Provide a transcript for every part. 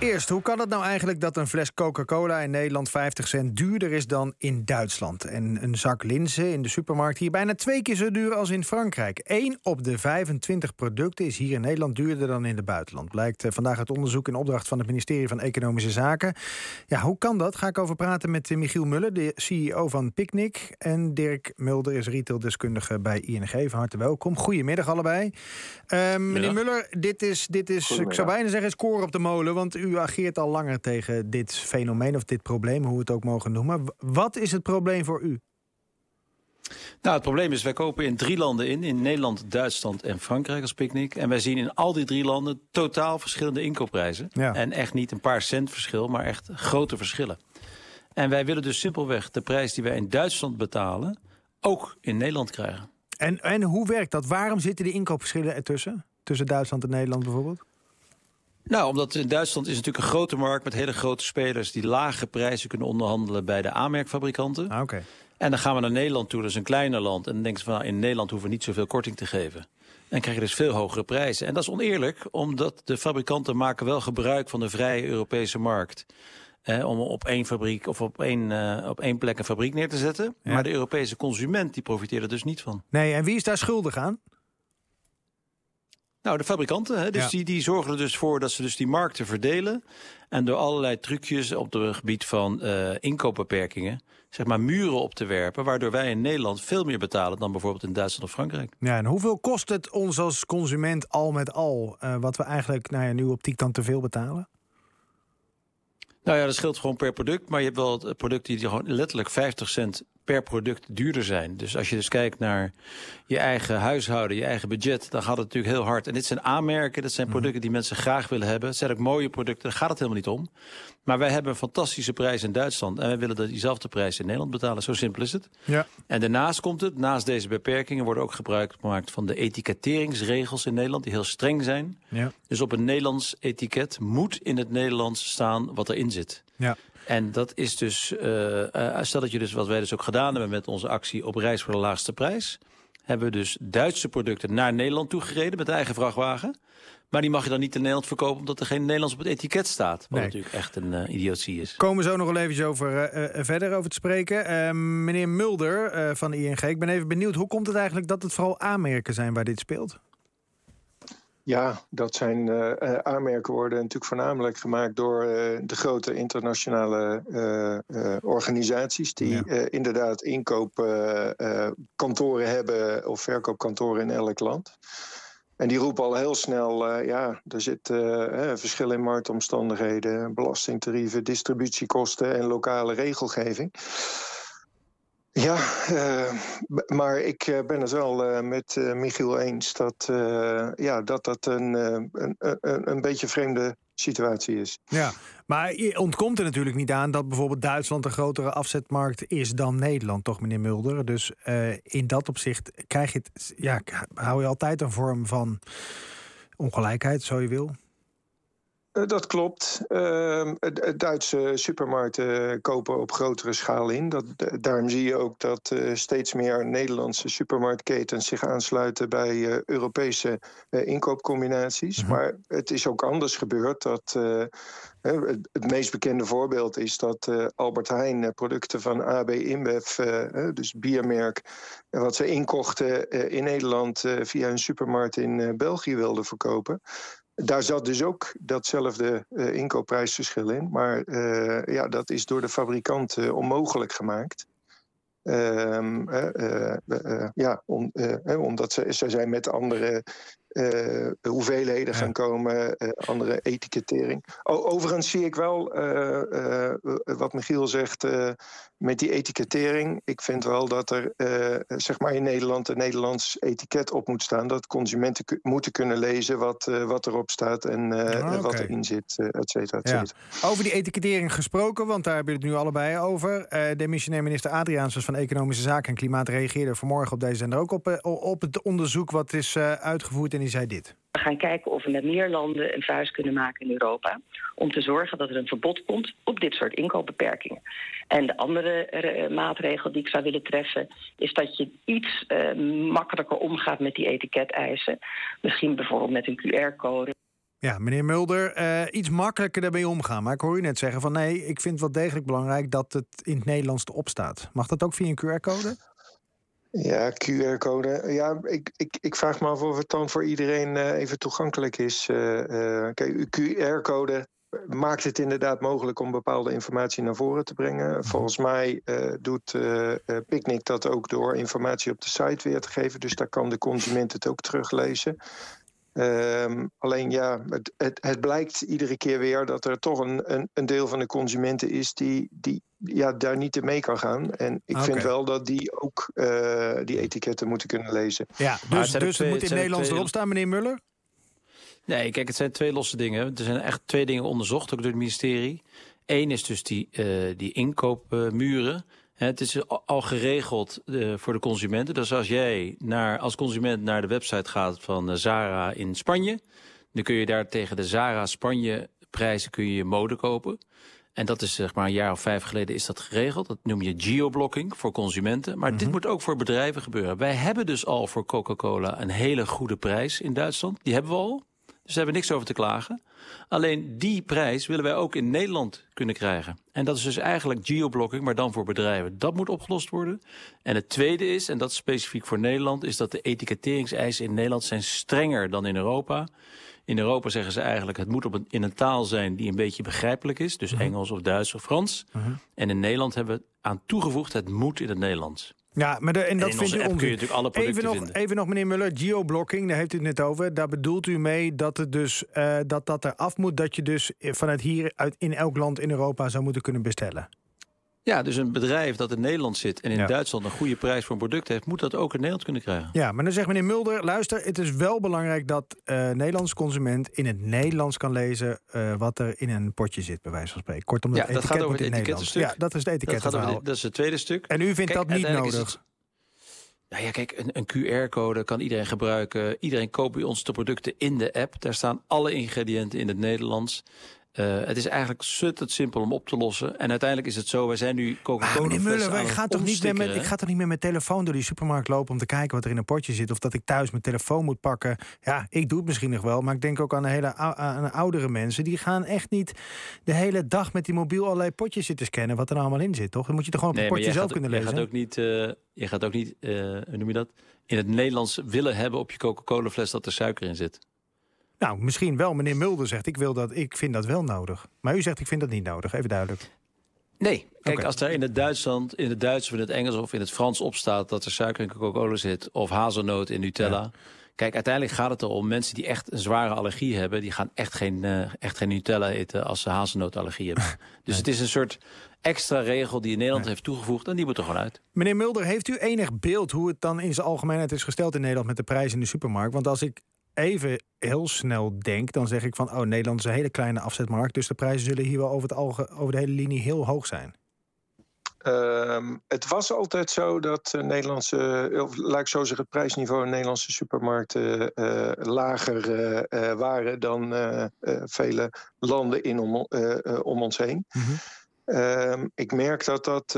Eerst, hoe kan het nou eigenlijk dat een fles Coca-Cola in Nederland 50 cent duurder is dan in Duitsland? En een zak linzen in de supermarkt hier bijna twee keer zo duur als in Frankrijk. 1 op de 25 producten is hier in Nederland duurder dan in het buitenland. Blijkt eh, vandaag uit onderzoek in opdracht van het ministerie van Economische Zaken. Ja, hoe kan dat? Ga ik over praten met eh, Michiel Muller, de CEO van Picnic. En Dirk Mulder is retaildeskundige bij ING. Van harte welkom. Goedemiddag allebei. Uh, meneer Muller, dit is, dit is ik zou bijna zeggen, score op de molen. Want u ageert al langer tegen dit fenomeen of dit probleem, hoe we het ook mogen noemen. Wat is het probleem voor u? Nou, het probleem is, wij kopen in drie landen in. In Nederland, Duitsland en Frankrijk als picknick. En wij zien in al die drie landen totaal verschillende inkoopprijzen. En echt niet een paar cent verschil, maar echt grote verschillen. En wij willen dus simpelweg de prijs die wij in Duitsland betalen... ook in Nederland krijgen. En, en hoe werkt dat? Waarom zitten die inkoopverschillen ertussen? Tussen Duitsland en Nederland bijvoorbeeld? Nou, omdat in Duitsland is natuurlijk een grote markt met hele grote spelers die lage prijzen kunnen onderhandelen bij de aanmerkfabrikanten. Ah, Oké. En dan gaan we naar Nederland toe, dat is een kleiner land. En dan denken ze van nou, in Nederland hoeven we niet zoveel korting te geven. En krijg je dus veel hogere prijzen. En dat is oneerlijk, omdat de fabrikanten maken wel gebruik van de vrije Europese markt. Eh, om op één fabriek of op één, uh, op één plek een fabriek neer te zetten. Maar de Europese consument die profiteert er dus niet van. Nee, en wie is daar schuldig aan? Nou, de fabrikanten. Hè? Dus die, die zorgen er dus voor dat ze dus die markten verdelen. En door allerlei trucjes op het gebied van uh, inkoopbeperkingen... zeg maar muren op te werpen... waardoor wij in Nederland veel meer betalen... dan bijvoorbeeld in Duitsland of Frankrijk. Ja, en hoeveel kost het ons als consument al met al... Uh, wat we eigenlijk nou ja, nu optiek dan te veel betalen? Nou ja, dat scheelt gewoon per product. Maar je hebt wel producten die gewoon letterlijk 50 cent per product duurder zijn. Dus als je dus kijkt naar je eigen huishouden, je eigen budget... dan gaat het natuurlijk heel hard. En dit zijn aanmerken, dat zijn mhm. producten die mensen graag willen hebben. Het zijn ook mooie producten, daar gaat het helemaal niet om. Maar wij hebben een fantastische prijs in Duitsland... en wij willen dat diezelfde prijs in Nederland betalen. Zo simpel is het. Ja. En daarnaast komt het, naast deze beperkingen... worden ook gebruik gemaakt van de etiketteringsregels in Nederland... die heel streng zijn. Ja. Dus op een Nederlands etiket moet in het Nederlands staan wat erin zit. Ja. En dat is dus, uh, stel dat je dus wat wij dus ook gedaan hebben met onze actie op reis voor de laagste prijs. Hebben we dus Duitse producten naar Nederland toegereden met eigen vrachtwagen. Maar die mag je dan niet in Nederland verkopen omdat er geen Nederlands op het etiket staat. Wat natuurlijk echt een uh, idiotie is. Komen we zo nog wel even over, uh, verder over te spreken. Uh, meneer Mulder van ING, ik ben even benieuwd. Hoe komt het eigenlijk dat het vooral aanmerken zijn waar dit speelt? Ja, dat zijn uh, aanmerken worden natuurlijk voornamelijk gemaakt door uh, de grote internationale uh, organisaties die inderdaad inkoopkantoren hebben of verkoopkantoren in elk land. En die roepen al heel snel, ja, er zit verschil in marktomstandigheden, belastingtarieven, distributiekosten en lokale regelgeving. Ja, uh, maar ik eh, ben het wel uh, met Michiel eens dat, ja, dat dat een, een, een, een beetje vreemde situatie is. Ja, maar je ontkomt er natuurlijk niet aan dat bijvoorbeeld Duitsland een grotere afzetmarkt is dan Nederland, toch, meneer Mulder? Dus in dat opzicht krijg je het, ja, hou je altijd een vorm van ongelijkheid, zo je wil. Eh, dat klopt. Uh, Duitse supermarkten kopen op grotere schaal in. Dat, daarom zie je ook dat uh, steeds meer Nederlandse supermarktketens zich aansluiten bij uh, Europese inkoopcombinaties. Mhm. Maar het is ook anders gebeurd. Dat, het, het, meest bekende voorbeeld is dat Albert Heijn producten van AB InBev, dus biermerk, wat ze inkochten in Nederland via een supermarkt in België wilden verkopen. Daar zat dus ook datzelfde uh, inkoopprijsverschil in. Maar uh, ja, dat is door de fabrikant uh, onmogelijk gemaakt. Ehm, ja, om, omdat ze, ze zijn met andere uh, hoeveelheden gaan komen, uh, andere etikettering. O, overigens zie ik wel uh, wat Michiel zegt met die etikettering. Ik vind wel dat er zeg maar in Nederland een Nederlands etiket op moet staan. Dat consumenten moeten kunnen lezen wat, wat erop staat en ah, wat erin zit, et cetera, et cetera. Ja. Over die etikettering gesproken, want daar hebben we het nu allebei over. de missionair minister Adriaansens van Economische Zaken en Klimaat reageerde vanmorgen op deze zender ook op, op het onderzoek wat is uitgevoerd en die zei dit. We gaan kijken of we met meer landen een vuist kunnen maken in Europa... om te zorgen dat er een verbod komt op dit soort inkoopbeperkingen. En de andere uh, maatregel die ik zou willen treffen... is dat je iets uh, makkelijker omgaat met die etiketeisen. Misschien bijvoorbeeld met een QR-code. Ja, meneer Mulder, uh, iets makkelijker daarmee omgaan. Maar ik hoor u net zeggen van nee, ik vind het wel degelijk belangrijk dat het in het Nederlands erop staat. Mag dat ook via een QR-code? Ja, QR-code. Ja, ik, ik, ik vraag me af of het dan voor iedereen uh, even toegankelijk is. Uh, kijk, QR-code maakt het inderdaad mogelijk om bepaalde informatie naar voren te brengen. Mhm. Volgens mij uh, doet uh, Picnic dat ook door informatie op de site weer te geven. Dus daar kan de consument het ook teruglezen. Um, alleen ja, het, het, het, blijkt iedere keer weer dat er toch een, een, een, deel van de consumenten is die, die ja, daar niet in mee kan gaan. En ik vind wel dat die ook uh, die etiketten moeten kunnen lezen. Ja, dus, dus het moet in Nederlands twee... erop staan, meneer Muller? Nee, kijk, het zijn twee losse dingen. Er zijn echt twee dingen onderzocht, ook door het ministerie. Eén is dus die, uh, die inkoopmuren. Het is al geregeld uh, voor de consumenten. Dus als jij naar, als consument naar de website gaat van uh, Zara in Spanje... dan kun je daar tegen de Zara Spanje prijzen kun je mode kopen. En dat is zeg maar een jaar of vijf geleden is dat geregeld. Dat noem je geoblocking voor consumenten. Maar dit mhm. moet ook voor bedrijven gebeuren. Wij hebben dus al voor Coca-Cola een hele goede prijs in Duitsland. Die hebben we al. Dus daar hebben we niks over te klagen. Alleen die prijs willen wij ook in Nederland kunnen krijgen. En dat is dus eigenlijk geoblocking, maar dan voor bedrijven. Dat moet opgelost worden. En het tweede is, en dat is specifiek voor Nederland... is dat de etiketteringseisen in Nederland zijn strenger dan in Europa. In Europa zeggen ze eigenlijk, het moet op een, in een taal zijn die een beetje begrijpelijk is. Dus mhm. Engels of Duits of Frans. Mhm. En in Nederland hebben we aan toegevoegd, het moet in het Nederlands. Ja, maar de, en dat vind je onzin. even nog, even nog, meneer Muller, geoblocking, daar heeft u het net over. Daar bedoelt u mee dat het dus uh, dat dat eraf moet, dat je dus vanuit hier uit in elk land in Europa zou moeten kunnen bestellen. Ja, dus een bedrijf dat in Nederland zit en in Duitsland een goede prijs voor een product heeft, moet dat ook in Nederland kunnen krijgen. Ja, maar dan zegt meneer Mulder, luister, het is wel belangrijk dat uh, Nederlandse consument in het Nederlands kan lezen uh, wat er in een potje zit, bij wijze van spreken. Kortom, ja, dat gaat over het etikettenstuk. Ja, dat is het etiket. Dat, dat, is het tweede stuk. En u vindt dat niet nodig? Nou ja, kijk, een, een QR-code kan iedereen gebruiken. Iedereen koopt bij ons de producten in de app. Daar staan alle ingrediënten in het Nederlands. Uh, het is eigenlijk het simpel om op te lossen. En uiteindelijk is het zo, wij zijn nu Coca-Cola ah, Muller, wij gaan toch niet met, ik ga toch niet met mijn telefoon door die supermarkt lopen... om te kijken wat er in een potje zit. Of dat ik thuis mijn telefoon moet pakken. Ja, ik doe het misschien nog wel. Maar ik denk ook aan, de hele, aan oudere mensen. Die gaan echt niet de hele dag met die mobiel allerlei potjes zitten scannen... wat er nou allemaal in zit, toch? Dan moet je toch gewoon op nee, potje zelf kunnen lezen. Je gaat ook niet, uh, je gaat ook niet uh, hoe noem je dat... in het Nederlands willen hebben op je Coca-Cola fles dat er suiker in zit. Nou, misschien wel. Meneer Mulder zegt, ik, wil dat, ik vind dat wel nodig. Maar u zegt, ik vind dat niet nodig. Even duidelijk. Nee, kijk, als er in het Duitsland, in het Duits of in het Engels of in het Frans op staat dat er suiker in Coca-Cola zit of hazelnoot in Nutella. Kijk, uiteindelijk gaat het erom mensen die echt een zware allergie hebben, die gaan echt geen, uh, echt geen Nutella eten als ze hazelnootallergie hebben. dus het is een soort extra regel die in Nederland heeft toegevoegd en die moet er gewoon uit. Meneer Mulder, heeft u enig beeld hoe het dan in zijn algemeenheid is gesteld in Nederland met de prijs in de supermarkt? Want als ik even heel snel denk, dan zeg ik van... oh, Nederland is een hele kleine afzetmarkt... dus de prijzen zullen hier wel over, het alge, over de hele linie heel hoog zijn. Uh, het was altijd zo dat uh, Nederlandse, of laat ik zo zeggen, het prijsniveau in Nederlandse supermarkten uh, lager uh, waren dan vele landen in om, om ons heen. Mm -hmm. ik merk dat dat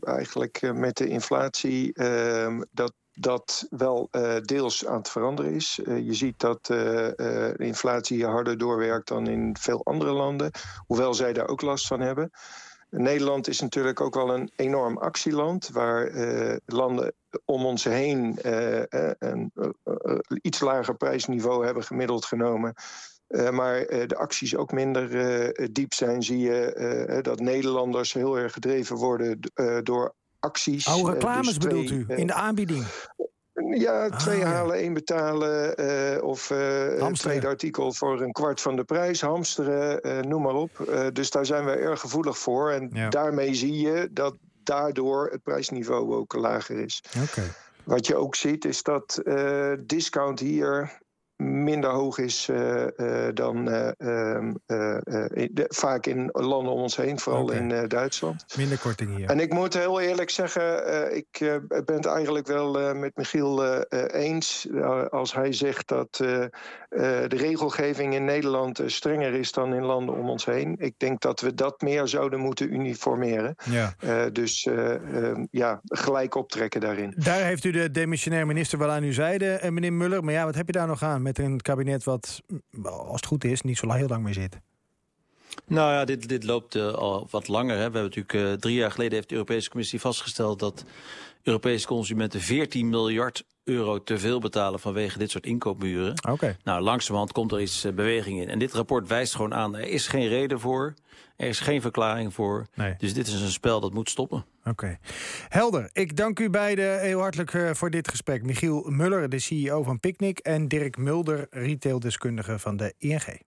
eigenlijk met de inflatie ehm, dat dat wel uh, deels aan het veranderen is. Uh, je ziet dat uh, de inflatie hier harder doorwerkt dan in veel andere landen, hoewel zij daar ook last van hebben. Nederland is natuurlijk ook wel een enorm actieland, waar landen om ons heen een iets lager prijsniveau hebben gemiddeld genomen. maar de acties ook minder diep zijn, zie je dat Nederlanders heel erg gedreven worden door acties. Oh, reclames dus bedoelt u, in de aanbieding? Ja, ah, twee halen, één betalen. Uh, of uh, een tweede artikel voor een kwart van de prijs. Hamsteren, uh, noem maar op. dus daar zijn we erg gevoelig voor. En daarmee zie je dat daardoor het prijsniveau ook lager is. Okay. Wat je ook ziet is dat discount hier minder hoog is uh, uh, dan uh, de, vaak in landen om ons heen, vooral okay. in Duitsland. Minder korting hier. En ik moet heel eerlijk zeggen, ik ben het eigenlijk wel met Michiel eens als hij zegt dat de regelgeving in Nederland strenger is dan in landen om ons heen. Ik denk dat we dat meer zouden moeten uniformeren. Ja. dus ja, gelijk optrekken daarin. Daar heeft u de demissionair minister wel aan uw zijde, meneer Muller. Maar ja, wat heb je daar nog aan? Met een kabinet wat, mm, als het goed is, niet zo heel lang meer zit. Nou ja, dit, dit loopt uh, al wat langer. Hè. We hebben natuurlijk uh, drie jaar geleden heeft de Europese Commissie vastgesteld dat Europese consumenten 14 miljard euro te veel betalen vanwege dit soort inkoopmuren. Oké. Okay. Nou, langzamerhand komt er iets uh, beweging in. En dit rapport wijst gewoon aan, er is geen reden voor. Er is geen verklaring voor. Nee. Dus dit is een spel dat moet stoppen. Oké. Okay. Helder. Ik dank u beiden heel hartelijk uh, voor dit gesprek. Michiel Muller, de CEO van Picnic... en Dirk Mulder, retaildeskundige van de ING.